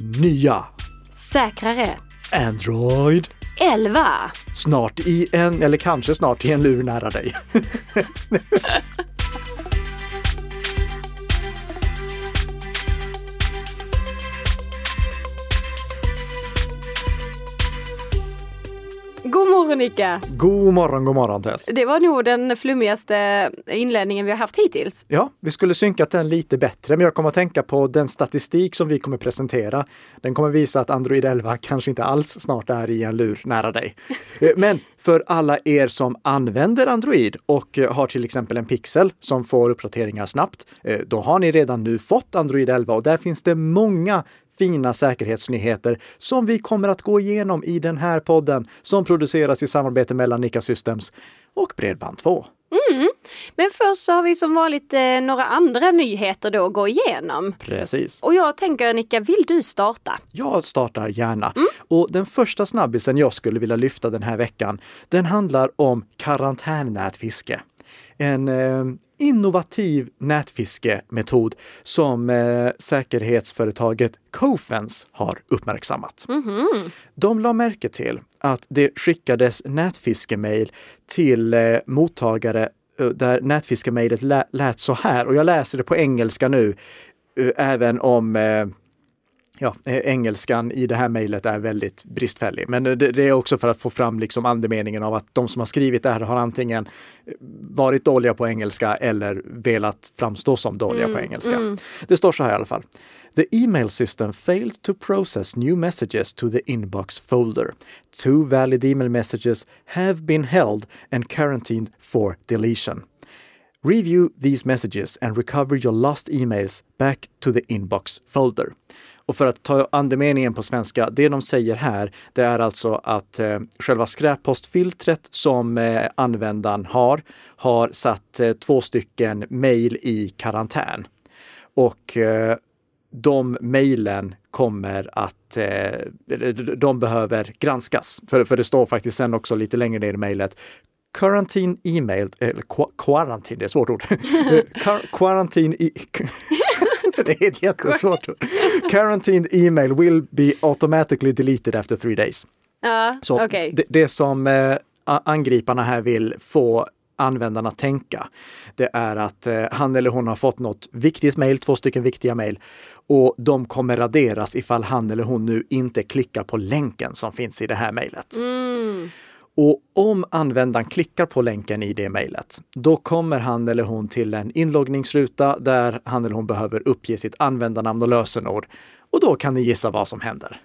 nya Säkrare. Android 11. snart i en, eller kanske snart i en lur nära dig. God morgon Nika! God morgon, god morgon Tess. Det var nog den flummigaste inledningen vi har haft hittills. Ja, vi skulle synkat den lite bättre, men jag kommer att tänka på den statistik som vi kommer presentera. Den kommer visa att Android 11 kanske inte alls snart är i en lur nära dig. Eh, Men för alla er som använder Android och eh, har till exempel en Pixel som får uppdateringar snabbt, eh, då har ni redan nu fått Android 11 och där finns det många fina säkerhetsnyheter som vi kommer att gå igenom i den här podden som produceras i samarbete mellan Nika Systems och Bredband2. Men först så har vi som vanligt eh, några andra nyheter då att gå igenom. Precis. Och jag tänker Nika, vill du starta? Jag startar gärna. Och den första snabbisen jag skulle vilja lyfta den här veckan, den handlar om karantännätfiske. En eh, innovativ nätfiskemetod som eh, säkerhetsföretaget Cofence har uppmärksammat. De la märke till att det skickades nätfiskemail till eh, mottagare eh, där nätfiskemailet lä- lät så här. Och jag läser det på engelska nu, eh, även om eh, ja, eh, engelskan i det här mejlet är väldigt bristfällig. Men det, det är också för att få fram liksom andemeningen av att de som har skrivit det här har antingen varit dåliga på engelska eller velat framstå som dåliga på engelska. Det står så här i alla fall. The email system failed to process new messages to the inbox folder. Two valid email messages have been held and quarantined for deletion. Review these messages and recover your lost emails back to the inbox folder. Och för att ta andemeningen på svenska, det de säger här, det är alltså att eh, själva skräppostfiltret som eh, användaren har, har satt eh, två stycken mejl i karantän. Och eh, de mejlen kommer att, eh, de behöver granskas. För, för det står faktiskt sen också lite längre ner i mejlet, Quarantine email, eh, eller quarantine, det är ett svårt ord. Quarantine, e- det är ett jättesvårt ord. Quarantine email will be automatically deleted after three days. Ja, Så okej. det, det som eh, angriparna här vill få användarna tänka, det är att eh, han eller hon har fått något viktigt mejl, två stycken viktiga mejl, och de kommer raderas ifall han eller hon nu inte klickar på länken som finns i det här mejlet. Mm. Och om användaren klickar på länken i det mejlet, då kommer han eller hon till en inloggningsruta där han eller hon behöver uppge sitt användarnamn och lösenord. Och då kan ni gissa vad som händer.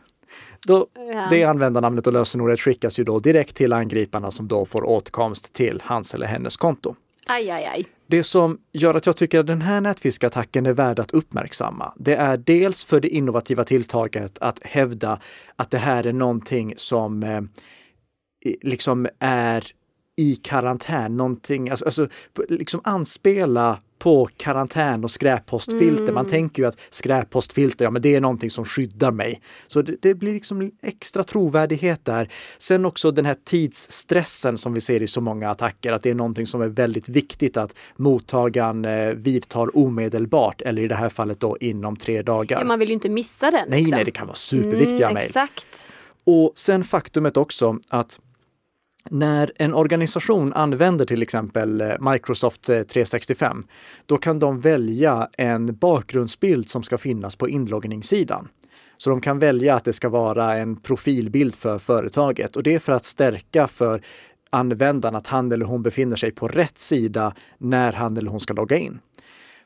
Då, Ja. Det användarnamnet och lösenordet skickas ju då direkt till angriparna som då får åtkomst till hans eller hennes konto. Aj, aj, aj. Det som gör att jag tycker att den här nätfiskattacken är värd att uppmärksamma, det är dels för det innovativa tilltaget att hävda att det här är någonting som eh, liksom är i karantän, någonting, alltså, alltså liksom anspela på karantän och skräppostfilter. Man tänker ju att skräppostfilter, ja men det är någonting som skyddar mig. Så det, det blir liksom extra trovärdighet där. Sen också den här tidsstressen som vi ser i så många attacker, att det är någonting som är väldigt viktigt att mottagaren eh, vidtar omedelbart, eller i det här fallet då inom tre dagar. Ja, man vill ju inte missa den. Nej, liksom. nej, det kan vara superviktiga mm, mejl. Exakt. Och sen faktumet också att när en organisation använder till exempel eh, Microsoft eh, 365, då kan de välja en bakgrundsbild som ska finnas på inloggningssidan. Så de kan välja att det ska vara en profilbild för företaget och det är för att stärka för användaren att han eller hon befinner sig på rätt sida när han eller hon ska logga in.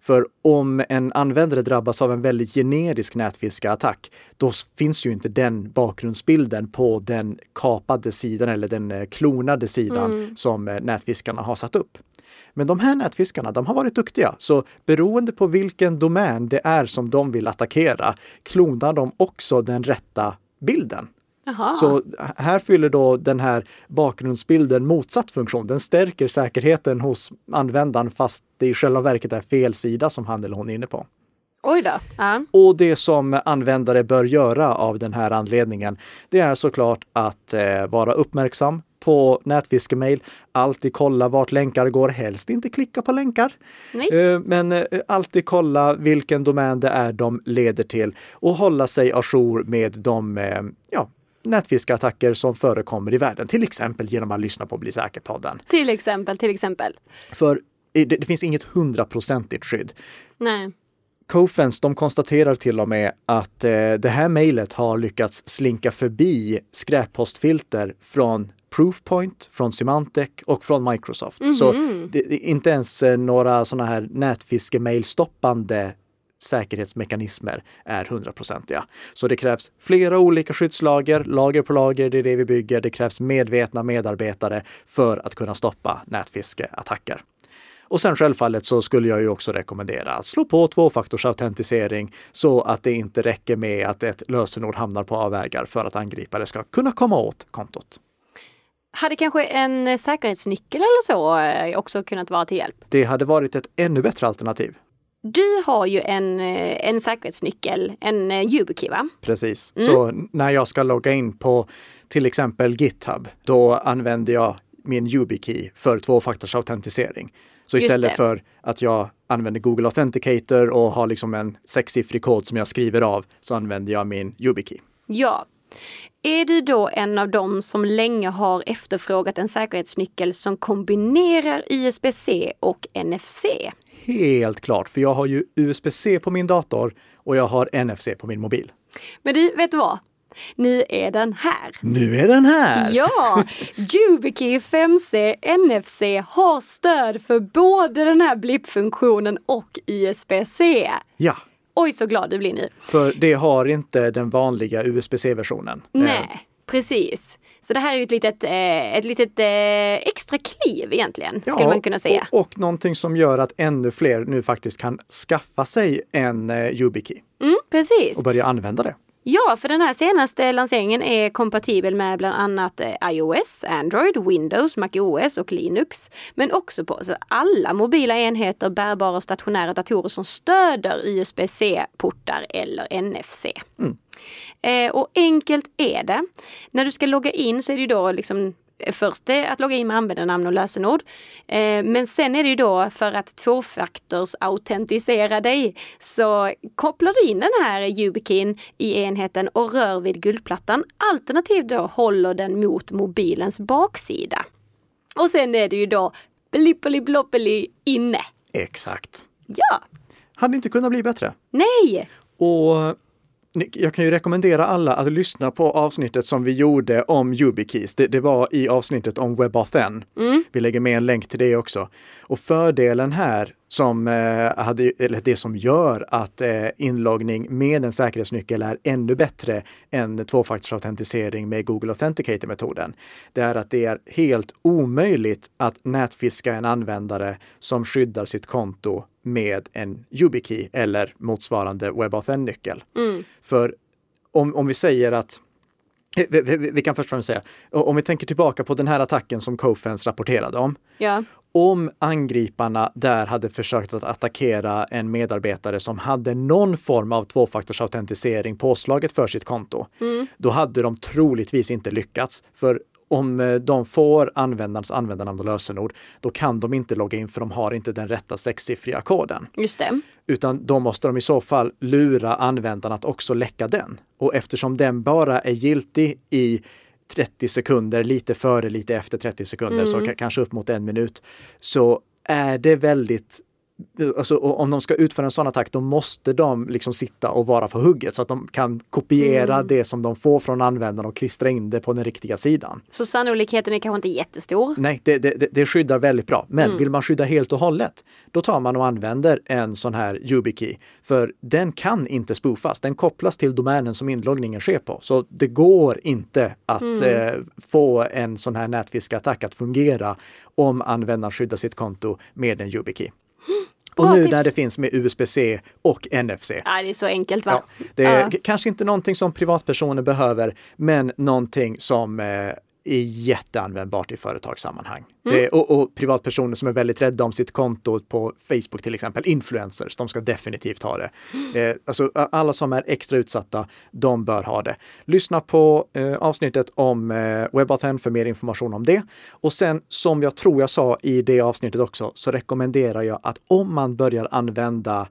För om en användare drabbas av en väldigt generisk nätfiskeattack, då finns ju inte den bakgrundsbilden på den kapade sidan eller den eh, klonade sidan som eh, nätfiskarna har satt upp. Men de här nätfiskarna, de har varit duktiga, så beroende på vilken domän det är som de vill attackera, klonar de också den rätta bilden. Jaha. Så här fyller då den här bakgrundsbilden motsatt funktion. Den stärker säkerheten hos användaren fast det i själva verket är fel sida som han eller hon är inne på. Oj då. Ja. Och det som användare bör göra av den här anledningen, det är såklart att eh, vara uppmärksam på nätfiskemail. Alltid kolla vart länkar går, helst inte klicka på länkar. Eh, Men eh, alltid kolla vilken domän det är de leder till och hålla sig ajour med de eh, ja, nätfiskeattacker som förekommer i världen. Till exempel genom att lyssna på Bli säker-podden. Till exempel, till exempel. För det, det finns inget hundraprocentigt skydd. Nej. Cofens de konstaterar till och med att eh, det här mejlet har lyckats slinka förbi skräppostfilter från Proofpoint, från Symantec och från Microsoft. Så det, det inte ens eh, några sådana här nätfiske-mailstoppande säkerhetsmekanismer är hundraprocentiga. Så det krävs flera olika skyddslager, lager på lager, det är det vi bygger. Det krävs medvetna medarbetare för att kunna stoppa nätfiskeattacker. Och sen självfallet så skulle jag ju också rekommendera att slå på tvåfaktorsautentisering så att det inte räcker med att ett lösenord hamnar på avvägar för att angripare ska kunna komma åt kontot. Hade kanske en säkerhetsnyckel eller så eh, också kunnat vara till hjälp? Det hade varit ett ännu bättre alternativ. Du har ju en, eh, en säkerhetsnyckel, en eh, YubiKey va? Precis. Så när jag ska logga in på till exempel GitHub, då använder jag min YubiKey för tvåfaktorsautentisering. Så istället för att jag använder Google Authenticator och har liksom en sexsiffrig kod som jag skriver av så använder jag min YubiKey. Ja. Är du då en av dem som länge har efterfrågat en säkerhetsnyckel som kombinerar USB-C och NFC? Helt klart, för jag har ju USB-C på min dator och jag har NFC på min mobil. Men du, vet du vad? Nu är den här. Nu är den här! Ja, YubiKey 5C NFC har stöd för både den här blippfunktionen och USB-C. Ja, Oj, så glad du blir nu. för det har inte den vanliga USB-C-versionen. Nej, precis. Så det här är ju ett litet, eh, ett litet eh, extra kliv egentligen, skulle man kunna säga. Och, och någonting som gör att ännu fler nu faktiskt kan skaffa sig en eh, YubiKey Mm, precis. och börja använda det. Ja, för den här senaste lanseringen är kompatibel med bland annat eh, iOS, Android, Windows, MacOS och Linux. Men också på alla mobila enheter, bärbara och stationära datorer som stöder USB-C-portar eller NFC. Eh, och enkelt är det. När du ska logga in så är det ju då liksom Först det att logga in med användarnamn och lösenord. Eh, men sen är det ju då för att tvåfaktorsautentisera dig så kopplar du in den här YubiKeyn i enheten och rör vid guldplattan. Alternativt då håller den mot mobilens baksida. Och sen är det ju då blippeli bloppeli inne. Exakt. Ja, Hade inte kunnat bli bättre. nej, Och jag kan ju rekommendera alla att lyssna på avsnittet som vi gjorde om YubiKeys. Det, det var i avsnittet om WebAuthn. Vi lägger med en länk till det också. Och fördelen här som eh, hade, eller det som gör att eh, inloggning med en säkerhetsnyckel är ännu bättre än tvåfaktorsautentisering med Google Authenticator-metoden. Det är att det är helt omöjligt att nätfiska en användare som skyddar sitt konto med en YubiKey eller motsvarande WebAuthn-nyckel. För om, om vi säger att vi, vi, vi kan först och främst säga, om vi tänker tillbaka på den här attacken som Cofens rapporterade om. ja, Om angriparna där hade försökt att attackera en medarbetare som hade någon form av tvåfaktorsautentisering påslaget för sitt konto, då hade de troligtvis inte lyckats. För om eh, de får användarens användarnamn och lösenord, då kan de inte logga in för de har inte den rätta sexsiffriga koden just det. utan då måste de i så fall lura användaren att också läcka den. Och eftersom den bara är giltig i 30 sekunder, lite före, lite efter 30 sekunder, så ka- kanske upp mot en minut, så är det väldigt Alltså, om de ska utföra en sån attack, då måste de liksom sitta och vara på hugget så att de kan kopiera det som de får från användaren och klistra in det på den riktiga sidan. Så sannolikheten är kanske inte jättestor. Nej, det, det, det- skyddar väldigt bra. Men vill man skydda helt och hållet, då tar man och använder en sån här YubiKey. För den kan inte spoofas. Den kopplas till domänen som inloggningen sker på. Så det går inte att eh, få en sån här nätfiskeattack att fungera om användaren skyddar sitt konto med en YubiKey. Och Bra nu tips. när det finns med USB-C och NFC. Ja, det är så enkelt va? Ja, det är Ja. kanske inte någonting som privatpersoner behöver, men någonting som eh, är jätteanvändbart i företagssammanhang. Det, och, och privatpersoner som är väldigt rädda om sitt konto på Facebook till exempel, influencers, de ska definitivt ha det. Eh, alltså, alla som är extra utsatta, de bör ha det. Lyssna på eh, avsnittet om eh, WebAuthn för mer information om det. Och sen som jag tror jag sa i det avsnittet också, så rekommenderar jag att om man börjar använda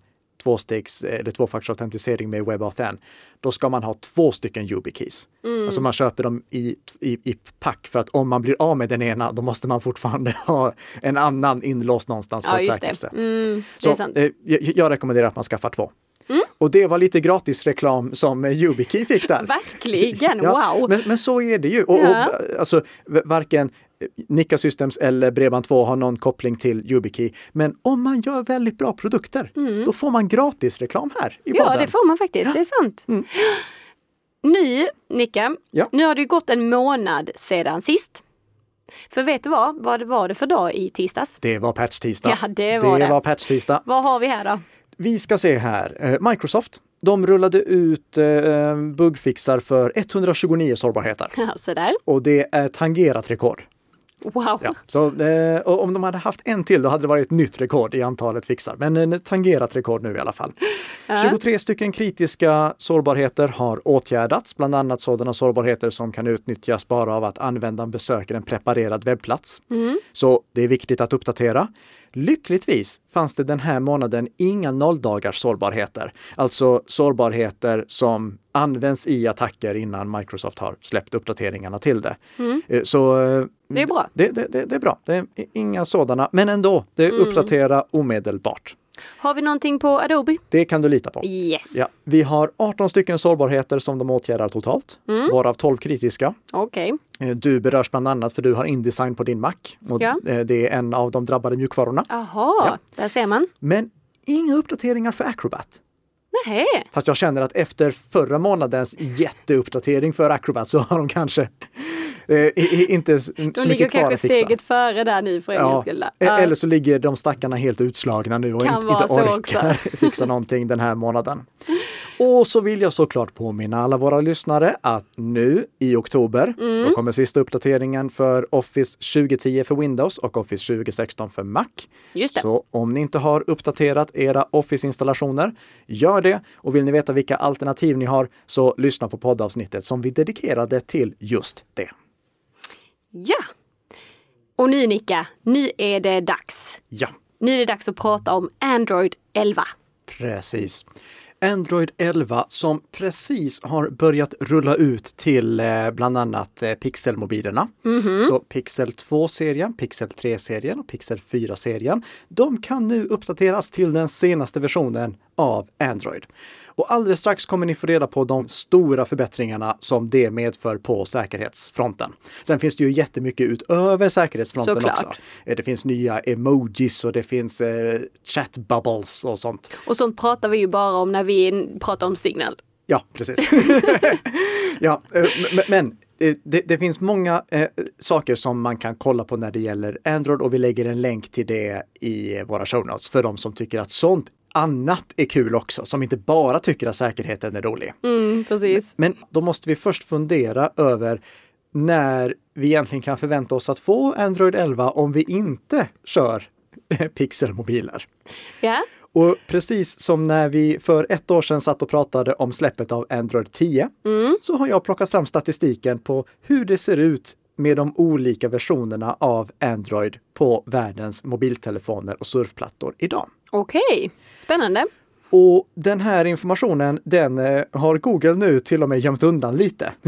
tvåstegs eller tvåfaktorsautentisering med WebAuthn, då ska man ha två stycken YubiKeys. Mm. Alltså man köper dem i, i, i pack för att om man blir av med den ena, då måste man fortfarande ha en annan inlåst någonstans på Ja, ett just säkert det. sätt. Mm, Så eh, jag, jag rekommenderar att man skaffar två. Mm. Och det var lite gratis reklam som eh, YubiKey fick där. Verkligen, Ja, wow! men, men så är det ju. Och, Ja. och, alltså, varken eh, Nika Systems eller Bredband2 har någon koppling till YubiKey. Men om man gör väldigt bra produkter, då får man gratis reklam här i Mm. Ja, podden. det får man faktiskt. Det är sant. Nu, Nicka, Ja. nu har det gått en månad sedan sist. För vet du vad? Vad var det för dag i tisdags? Det var patch-tisdag. Ja, det var det. var patch-tisdag. Vad har vi här då? Vi ska se här. Eh, Microsoft, de rullade ut eh, bugfixar för 129 sårbarheter. Så där. Och det är tangerat rekord. Wow. Ja, så, eh, om de hade haft en till då hade det varit ett nytt rekord i antalet fixar. Men en tangerat rekord nu i alla fall. 23 stycken kritiska sårbarheter har åtgärdats, bland annat sådana sårbarheter som kan utnyttjas bara av att användaren besöker en preparerad webbplats. Så det är viktigt att uppdatera. Lyckligtvis fanns det den här månaden inga nolldagars sårbarheter, alltså sårbarheter som används i attacker innan Microsoft har släppt uppdateringarna till det. Eh, Så eh, Det är bra. det, det, det, är bra. Det är inga sådana, men ändå, det är uppdatera omedelbart. Har vi någonting på Adobe? Det kan du lita på. Yes. Ja, vi har 18 stycken sårbarheter som de åtgärdar totalt, varav 12 kritiska. Okej. Eh, Du berörs bland annat för du har Indesign på din Mac och Ja. eh, det är en av de drabbade mjukvarorna. Jaha, Ja. där ser man. Men inga uppdateringar för Acrobat. Nej. Fast jag känner att efter förra månadens jätteuppdatering för Acrobat så har de kanske eh, inte så De ligger mycket kvar kanske att fixa. steget före där nu för Ja. E- Ja. Eller så ligger de stackarna helt utslagna nu och Kan inte, inte orkar fixa någonting den här månaden. Och så vill jag såklart påminna alla våra lyssnare att nu i oktober, Mm. då kommer sista uppdateringen för Office 2010 för Windows och Office 2016 för Mac. Just det. Så om ni inte har uppdaterat era Office-installationer, gör det. Och vill ni veta vilka alternativ ni har, så lyssna på poddavsnittet som vi dedikerade till just det. Ja. Och nu Nicka, nu är det dags. Ja. Nu är det dags att prata om Android 11. Precis. Android 11 som precis har börjat rulla ut till eh, bland annat eh, Pixel-mobilerna. Så Pixel 2-serien, Pixel 3-serien och Pixel 4-serien. De kan nu uppdateras till den senaste versionen av Android. Och alldeles strax kommer ni få reda på de stora förbättringarna som det medför på säkerhetsfronten. Sen finns det ju jättemycket utöver säkerhetsfronten Såklart. också. Eh, Det finns nya emojis och det finns eh, chat bubbles och sånt. Och sånt pratar vi ju bara om när vi pratar om Signal. Ja, precis. ja, eh, men, men eh, det, det finns många eh, saker som man kan kolla på när det gäller Android och vi lägger en länk till det i våra show notes för de som tycker att sånt annat är kul också, som inte bara tycker att säkerheten är rolig. Mm, precis. Men då måste vi först fundera över när vi egentligen kan förvänta oss att få Android 11 om vi inte kör pixelmobiler. Ja. Och precis som när vi för ett år sedan satt och pratade om släppet av Android 10 så har jag plockat fram statistiken på hur det ser ut med de olika versionerna av Android på världens mobiltelefoner och surfplattor idag. Okej, spännande. Och den här informationen, den eh, har Google nu till och med gömt undan lite.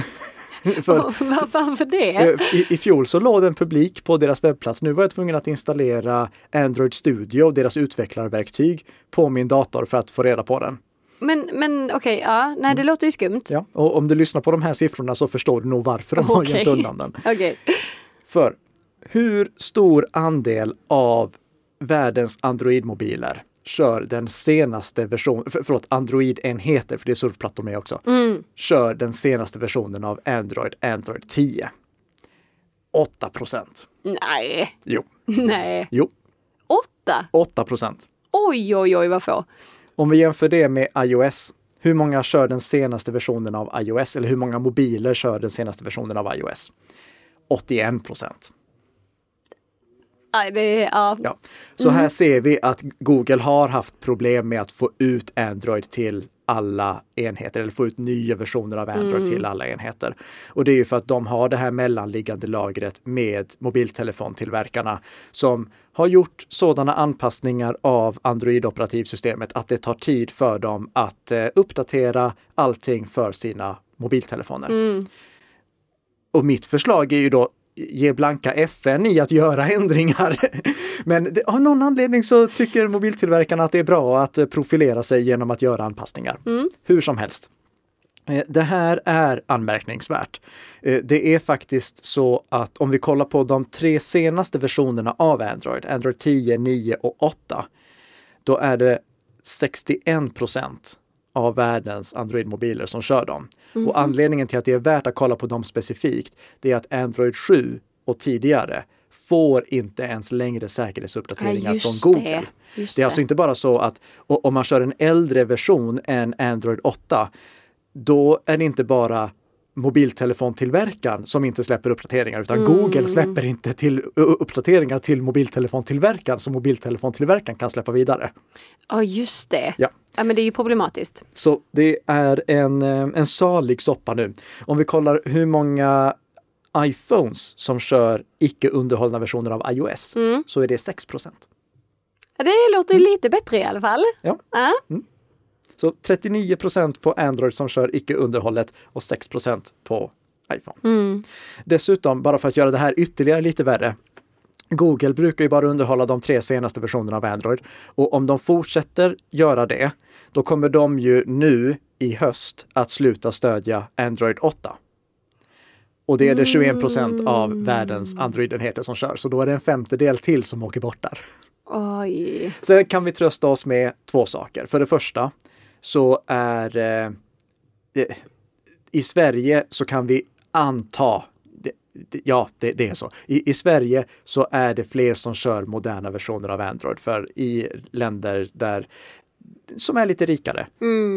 För var- Varför det? eh, i, I fjol så låg den publik på deras webbplats. Nu var jag tvungen att installera Android Studio, deras utvecklarverktyg, på min dator för att få reda på den. Men, men okej, ja, nej det låter ju skumt. Ja, och om du lyssnar på de här siffrorna så förstår du nog varför de har Okej. gömt undan den. Okej. För hur stor andel av världens Android-mobiler kör den senaste versionen, för, förlåt, Android-enheter, för det är surfplattor med också, kör den senaste versionen av Android, Android 10? 8 procent. Nej, Jo, nej. jo, Åtta? 8 procent. Oj, oj, oj vad få. Om vi jämför det med iOS, hur många kör den senaste versionen av iOS? Eller hur många mobiler kör den senaste versionen av iOS? 81 procent. Aj, det ja. Ja. Så här ser vi att Google har haft problem med att få ut Android till alla enheter eller få ut nya versioner av Android till alla enheter. Och det är ju för att de har det här mellanliggande lagret med mobiltelefontillverkarna som har gjort sådana anpassningar av Android-operativsystemet att det tar tid för dem att eh, uppdatera allting för sina mobiltelefoner. Och mitt förslag är ju då ge blanka FN i att göra ändringar. Men det, av någon anledning så tycker mobiltillverkarna att det är bra att eh, profilera sig genom att göra anpassningar. Hur som helst. Eh, Det här är anmärkningsvärt. Eh, Det är faktiskt så att om vi kollar på de tre senaste versionerna av Android, Android 10, 9 och 8, då är det 61 procent av världens Android-mobiler som kör dem. Och anledningen till att det är värt att kolla på dem specifikt, det är att Android 7 och tidigare får inte ens längre säkerhetsuppdateringar Ja, från Google. det. Det är alltså inte bara så att om man kör en äldre version än Android 8, då är det inte bara mobiltelefontillverkaren som inte släpper uppdateringar, utan Mm. Google släpper inte till uppdateringar till mobiltelefontillverkaren som mobiltelefontillverkaren kan släppa vidare. Ja, just det. Ja. Ja, men det är ju problematiskt. Så det är en, eh, en salig soppa nu. Om vi kollar hur många iPhones som kör icke underhållna versioner av iOS Mm. så är det 6 procent. Ja, Det låter ju lite bättre i alla fall. Ja. Ja. Så 39 procent på Android som kör icke underhållet och 6 procent på iPhone. Mm. Dessutom, bara för att göra det här ytterligare lite värre, Google brukar ju bara underhålla de tre senaste versionerna av Android. Och om de fortsätter göra det, då kommer de ju nu i höst att sluta stödja Android 8. Och det är det 21 procent av världens Android-enheter som kör, så då är det en femtedel till som åker bort där. Oj. Sen kan vi trösta oss med två saker. För det första så är eh, eh, i Sverige så kan vi anta ja, det, det är så. I, I Sverige så är det fler som kör moderna versioner av Android. För i länder där, som är lite rikare,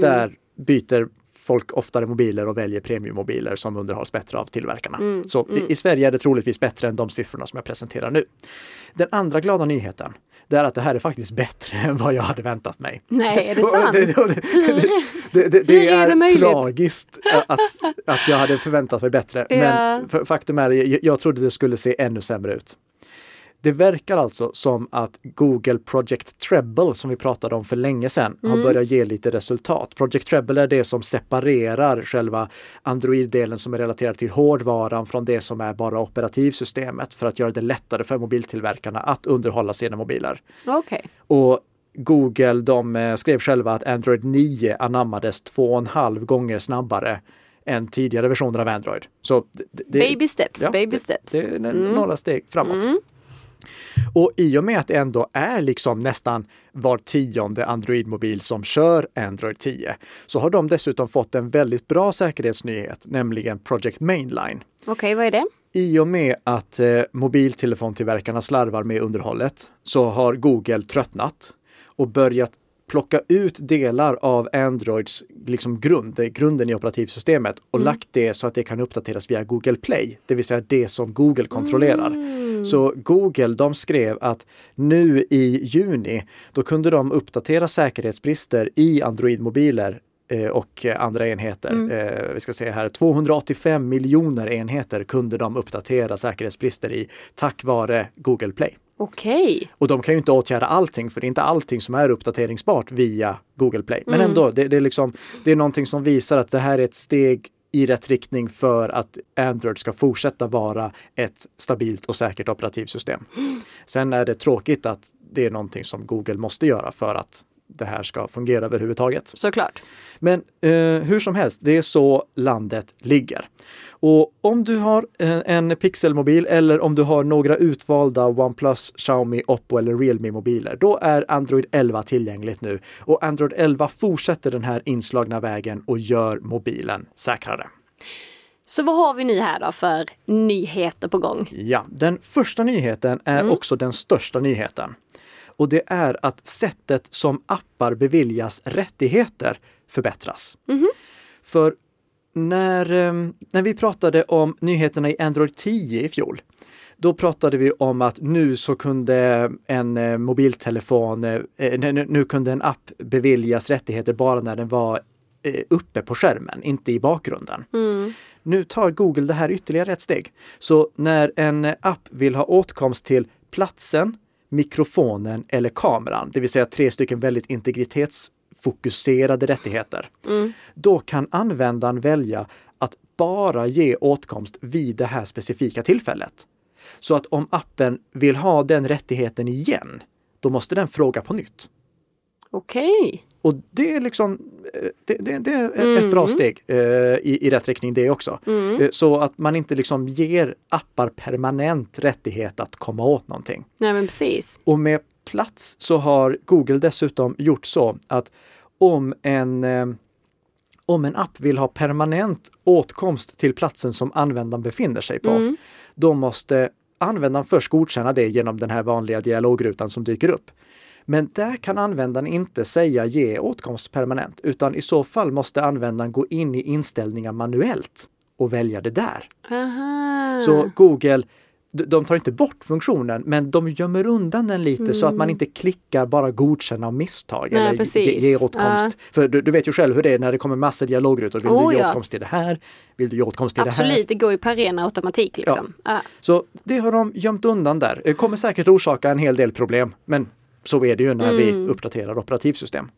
där byter folk oftare mobiler och väljer premiummobiler som underhålls bättre av tillverkarna. Så i- i Sverige är det troligtvis bättre än de siffrorna som jag presenterar nu. Den andra glada nyheten, det är att det här är faktiskt bättre än vad jag hade väntat mig. Nej, är det sant? Det, det, det, är är, tragiskt att, att jag hade förväntat mig bättre. Ja. Men faktum är, jag, jag trodde det skulle se ännu sämre ut. Det verkar alltså som att Google Project Treble, som vi pratade om för länge sedan, Mm. har börjat ge lite resultat. Project Treble är det som separerar själva Android-delen som är relaterad till hårdvaran från det som är bara operativsystemet för att göra det lättare för mobiltillverkarna att underhålla sina mobiler. Okej. Och Google, de eh, skrev själva att Android 9 anammades två och en halv gånger snabbare än tidigare versioner av Android. Så det, det, Baby steps, ja, baby det- steps. Det är några steg framåt. Och i och med att det ändå är liksom nästan var tionde Android-mobil som kör Android 10 så har de dessutom fått en väldigt bra säkerhetsnyhet, nämligen Project Mainline. Okej, vad är det? I och med att eh, mobiltelefontillverkarna slarvar med underhållet så har Google tröttnat och börjat plocka ut delar av Androids liksom grund, grunden i operativsystemet och lagt det så att det kan uppdateras via Google Play, det vill säga det som Google kontrollerar. Så Google, de skrev att nu i juni, då kunde de uppdatera säkerhetsbrister i Android-mobiler eh, och andra enheter. Eh, vi ska se här, 285 miljoner enheter kunde de uppdatera säkerhetsbrister i tack vare Google Play. Okej. Och de kan ju inte åtgärda allting, för det är inte allting som är uppdateringsbart via Google Play. Men ändå, det, det, är liksom, det är någonting som visar att det här är ett steg i rätt riktning för att Android ska fortsätta vara ett stabilt och säkert operativsystem. Sen är det tråkigt att det är någonting som Google måste göra för att det här ska fungera överhuvudtaget. Såklart. Men eh, hur som helst, det är så landet ligger. Och om du har eh, en Pixelmobil eller om du har några utvalda OnePlus, Xiaomi, Oppo eller Realme-mobiler, då är Android 11 tillgängligt nu. Och Android 11 fortsätter den här inslagna vägen och gör mobilen säkrare. Så vad har vi nu här då för nyheter på gång? Ja, den första nyheten är också den största nyheten. Och det är att sättet som appar beviljas rättigheter förbättras. För när, eh, när vi pratade om nyheterna i Android 10 i fjol, då pratade vi om att nu så kunde en eh, mobiltelefon, eh, nu, nu kunde en app beviljas rättigheter bara när den var eh, uppe på skärmen, inte i bakgrunden. Mm. Nu tar Google det här ytterligare ett steg. Så när en app vill ha åtkomst till platsen, mikrofonen eller kameran, det vill säga tre stycken väldigt integritetsfokuserade rättigheter, Mm. då kan användaren välja att bara ge åtkomst vid det här specifika tillfället. Så att om appen vill ha den rättigheten igen, då måste den fråga på nytt. Okej. Och det är liksom eh, det, det, det är ett bra steg eh, i, i rätt riktning det också. Eh, så att man inte liksom ger appar permanent rättighet att komma åt någonting. Nej men precis. Och med plats så har Google dessutom gjort så att om en, eh, om en app vill ha permanent åtkomst till platsen som användaren befinner sig på, då måste användaren först godkänna det genom den här vanliga dialogrutan som dyker upp. Men där kan användaren inte säga ge åtkomst permanent, utan i så fall måste användaren gå in i inställningar manuellt och välja det där. Aha. Så Google, de tar inte bort funktionen, men de gömmer undan den lite så att man inte klickar bara godkänna av misstag Mm. Nej, eller ge, precis. ge åtkomst. För du, du vet ju själv hur det är när det kommer massor dialogrutor. Vill Oh, du ge ja. åtkomst till det här? Vill du ge åtkomst till det här? Absolut, det går ju per ren automatik liksom. Ja. Så det har de gömt undan där. Det kommer säkert orsaka en hel del problem, men så är det ju när vi uppdaterar operativsystem.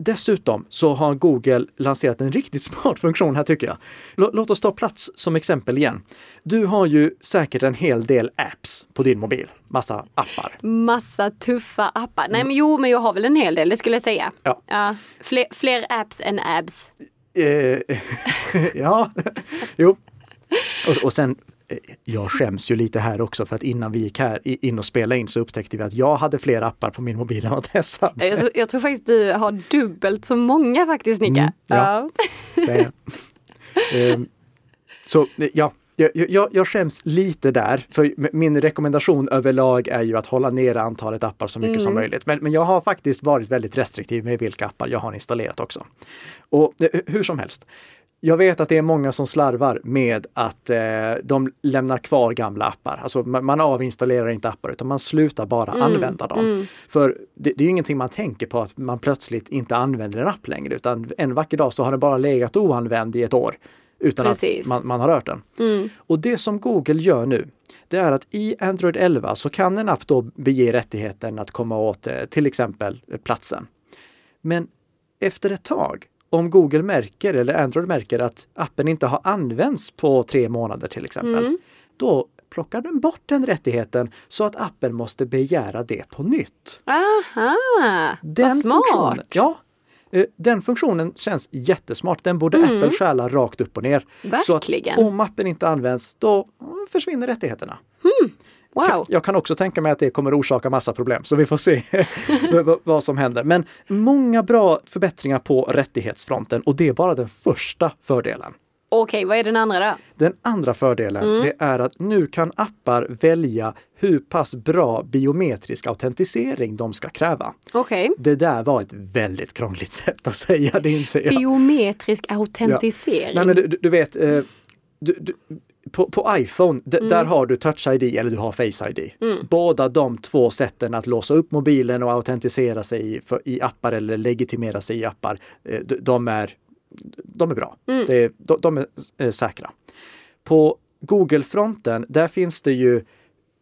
Dessutom så har Google lanserat en riktigt smart funktion här tycker jag. Lå- Låt oss ta plats som exempel igen. Du har ju säkert en hel del apps på din mobil, massa appar. Massa tuffa appar. Nej men jo, men jag har väl en hel del, det skulle jag säga. Ja. Fler, fler apps än abs. Eh, ja, jo. Och, och sen, jag skäms ju lite här också för att innan vi gick här in och spelade in så upptäckte vi att jag hade fler appar på min mobil än vad Tess hade. Jag, tror- jag tror faktiskt du har dubbelt så många faktiskt Nika. Mm, ja. Det, ehm, så ja, jag, jag, jag skäms lite där, för min rekommendation överlag är ju att hålla nere antalet appar så mycket som möjligt. Men, men jag har faktiskt varit väldigt restriktiv med vilka appar jag har installerat också. Och eh, hur som helst, jag vet att det är många som slarvar med att eh, de lämnar kvar gamla appar. Alltså man, avinstallerar inte appar utan man slutar bara använda dem. För det, det är ju ingenting man tänker på att man plötsligt inte använder en app längre utan en vacker dag så har den bara legat oanvänd i ett år utan Precis. att man, man har rört den. Och det som Google gör nu, det är att i Android 11 så kan en app då bege rättigheten att komma åt eh, till exempel platsen. Men efter ett tag, om Google märker eller Android märker att appen inte har använts på tre månader till exempel, då plockar den bort den rättigheten så att appen måste begära det på nytt. Aha, Den vad smart. funktionen, ja, eh, den funktionen känns jättesmart. Den borde Apple stjäla rakt upp och ner. Så att Verkligen. om appen inte används, då försvinner rättigheterna. Wow. Jag kan också tänka mig att det kommer orsaka massa problem, så vi får se vad- som händer. Men många bra förbättringar på rättighetsfronten och det är bara den första fördelen. Okej, vad är den andra då? Den andra fördelen det är att nu kan appar välja hur pass bra biometrisk autentisering de ska kräva. Okej. Det där var ett väldigt krångligt sätt att säga, det inser jag. Biometrisk autentisering. Nej, men du, du- du vet, eh, du, du, på, på iPhone, d- där har du Touch ID eller du har Face ID. Båda de två sätten att låsa upp mobilen och autentisera sig i, för, i appar eller legitimera sig i appar, eh, de är, de är bra. Det, de, de är eh, säkra. På Google-fronten, där finns det ju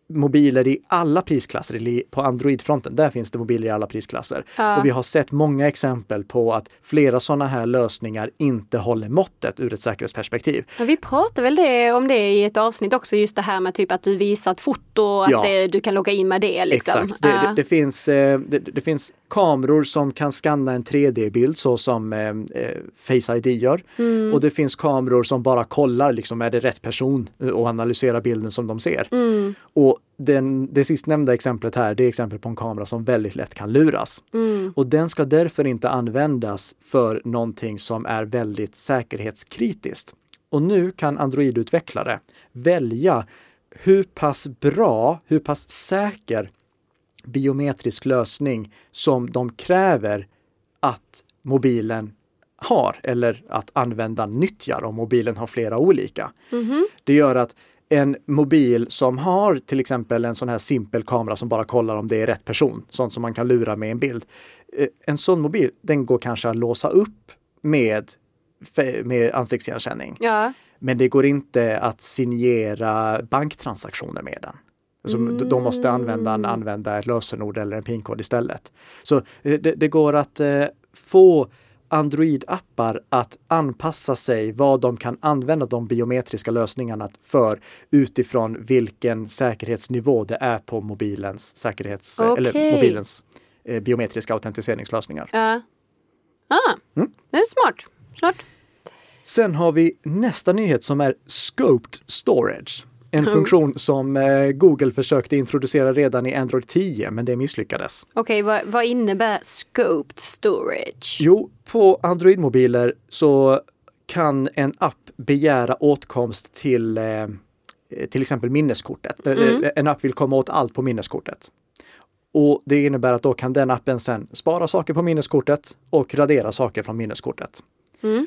mobiler i alla prisklasser. På Android-fronten, där finns det mobiler i alla prisklasser. Ja. Och vi har sett många exempel på att flera sådana här lösningar inte håller måttet ur ett säkerhetsperspektiv. Men vi pratade väl det, om det i ett avsnitt också, just det här med typ att du visar ett foto och att Ja. det, du kan logga in med det. Liksom. Exakt. Det, Ja. det, det, finns, eh, det, det finns kameror som kan skanna en 3D-bild så som eh, eh, Face ID gör. Mm. Och det finns kameror som bara kollar, liksom, är det rätt person eh, och analyserar bilden som de ser. Mm. Och den, det sistnämnda exemplet här, det är exempel på en kamera som väldigt lätt kan luras. Mm. Och den ska därför inte användas för någonting som är väldigt säkerhetskritiskt. Och nu kan Android-utvecklare välja hur pass bra, hur pass säker biometrisk lösning som de kräver att mobilen har eller att användaren nyttjar om mobilen har flera olika. Det gör att en mobil som har till exempel en sån här simpel kamera som bara kollar om det är rätt person, sånt som man kan lura med en bild. Eh, En sån mobil, den går kanske att låsa upp med, med ansiktsigenkänning. Ja. Men det går inte att signera banktransaktioner med den. Så d- Då måste användaren använda ett lösenord eller en pinkod istället. Så eh, det, det går att eh, få Android-appar att anpassa sig vad de kan använda de biometriska lösningarna för utifrån vilken säkerhetsnivå det är på mobilens säkerhets eller Okej. mobilens eh, biometriska autentiseringslösningar. Ja. Ah, Mm. det är smart. Smart. Sen har vi nästa nyhet som är Scoped Storage. En funktion som eh, Google försökte introducera redan i Android 10, men det misslyckades. Okej, vad, vad innebär scoped storage? Jo, på Android-mobiler så kan en app begära åtkomst till eh, till exempel minneskortet. Eh, En app vill komma åt allt på minneskortet. Och det innebär att då kan den appen sen spara saker på minneskortet och radera saker från minneskortet.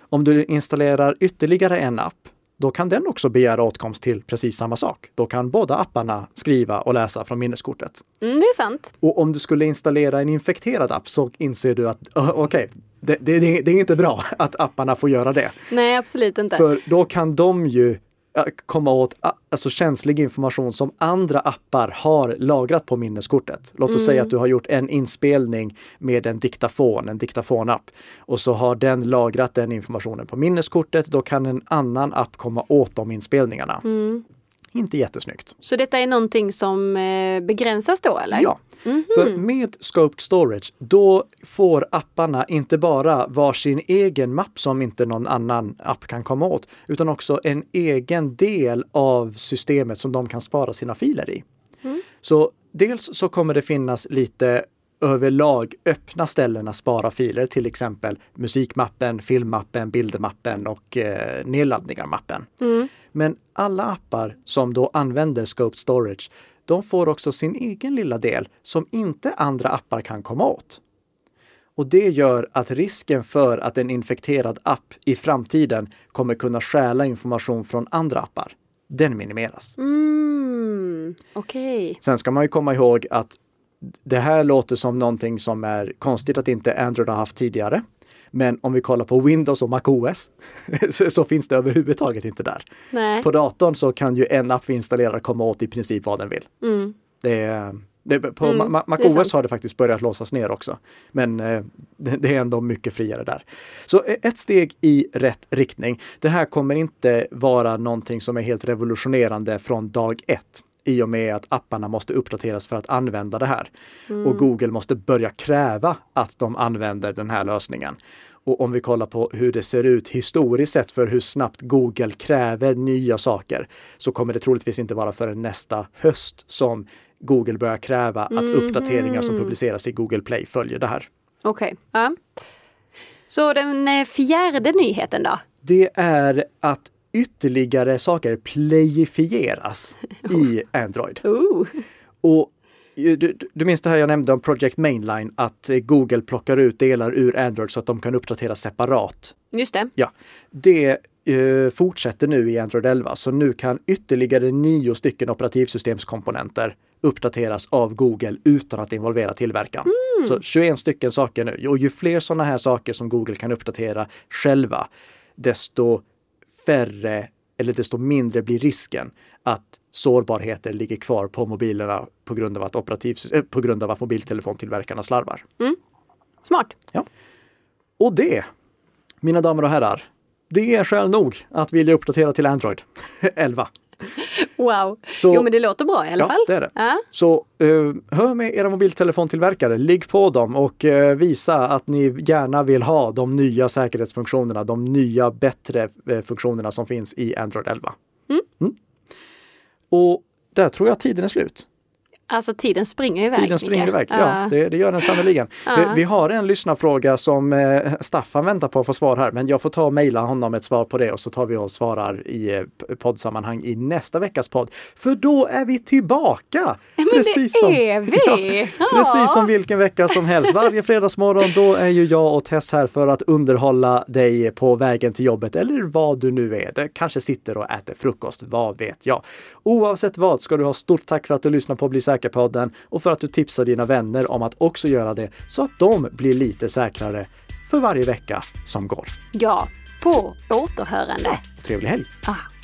Om du installerar ytterligare en app, då kan den också begära åtkomst till precis samma sak. Då kan båda apparna skriva och läsa från minneskortet. Mm, det är sant. Och om du skulle installera en infekterad app så inser du att okej, det, det, det är inte bra att apparna får göra det. Nej, absolut inte. För då kan de ju komma åt ä, alltså känslig information som andra appar har lagrat på minneskortet. Låt oss säga att du har gjort en inspelning med en diktafon, en diktafonapp. Och så har den lagrat den informationen på minneskortet. Då kan en annan app komma åt de inspelningarna. Inte jättesnyggt. Så detta är någonting som eh, begränsas då eller? Ja, för med Scoped Storage, då får apparna inte bara varsin egen mapp som inte någon annan app kan komma åt, utan också en egen del av systemet som de kan spara sina filer i. Så dels så kommer det finnas lite överlag öppna ställen att spara filer, till exempel musikmappen, filmmappen, bildmappen och eh, nedladdningar-mappen. Men alla appar som då använder Scoped Storage, de får också sin egen lilla del som inte andra appar kan komma åt. Och det gör att risken för att en infekterad app i framtiden kommer kunna stjäla information från andra appar, den minimeras. Mm, Okej. Sen ska man ju komma ihåg att det här låter som någonting som är konstigt att inte Android har haft tidigare. Men om vi kollar på Windows och MacOS så, så finns det överhuvudtaget inte där. Nej. På datorn så kan ju en app vi installerar komma åt i princip vad den vill. Mm. Det är, det, på Mm. MacOS har det faktiskt börjat låsas ner också. Men eh, det, det är ändå mycket friare där. Så eh, ett steg i rätt riktning. Det här kommer inte vara någonting som är helt revolutionerande från dag ett i och med att apparna måste uppdateras för att använda det här. Och Google måste börja kräva att de använder den här lösningen. Och om vi kollar på hur det ser ut historiskt sett för hur snabbt Google kräver nya saker så kommer det troligtvis inte vara förrän nästa höst som Google börjar kräva att uppdateringar som publiceras i Google Play följer det här. Okej. Ja. Så den eh, fjärde nyheten då? Det är att ytterligare saker playifieras i Android. Ooh. Och eh, du, du minns det här jag nämnde om Project Mainline, att eh, Google plockar ut delar ur Android så att de kan uppdateras separat. Just det. Ja, det eh, fortsätter nu i Android 11, så nu kan ytterligare nio stycken operativsystemskomponenter uppdateras av Google utan att involvera tillverkaren. Så 21 stycken saker nu. Och ju fler sådana här saker som Google kan uppdatera själva, desto färre eller desto mindre blir risken att sårbarheter ligger kvar på mobilerna på grund av att, operativsys- eh, på grund av att mobiltelefontillverkarna slarvar. Smart. Och det, mina damer och herrar, det är skäl nog att vilja uppdatera till Android 11. Wow. Så- jo men det låter bra i alla Ja, fall. det är det. Ja. Så eh, hör med era mobiltelefontillverkare, ligg på dem och eh, visa att ni gärna vill ha de nya säkerhetsfunktionerna, de nya bättre eh, funktionerna som finns i Android 11. Mm. Och där tror jag tiden är slut. Alltså tiden springer iväg. Tiden springer iväg, ja. Det, det gör den sannerligen. Ja. Vi, har en lyssnarfråga som eh, Staffan väntar på att få svar här, men jag får ta och mejla honom ett svar på det och så tar vi och svarar i eh, poddsammanhang i nästa veckas podd. För då är vi tillbaka! Men det är vi! Ja, precis som vilken vecka som helst. Varje fredagsmorgon, då är ju jag och Tess här för att underhålla dig på vägen till jobbet eller vad du nu är. Det kanske sitter och äter frukost, vad vet jag. Oavsett vad ska du ha stort tack för att du lyssnar på Bli säker-podden och för att du tipsar dina vänner om att också göra det så att de blir lite säkrare för varje vecka som går. Ja, på återhörande. Trevlig helg! Ah.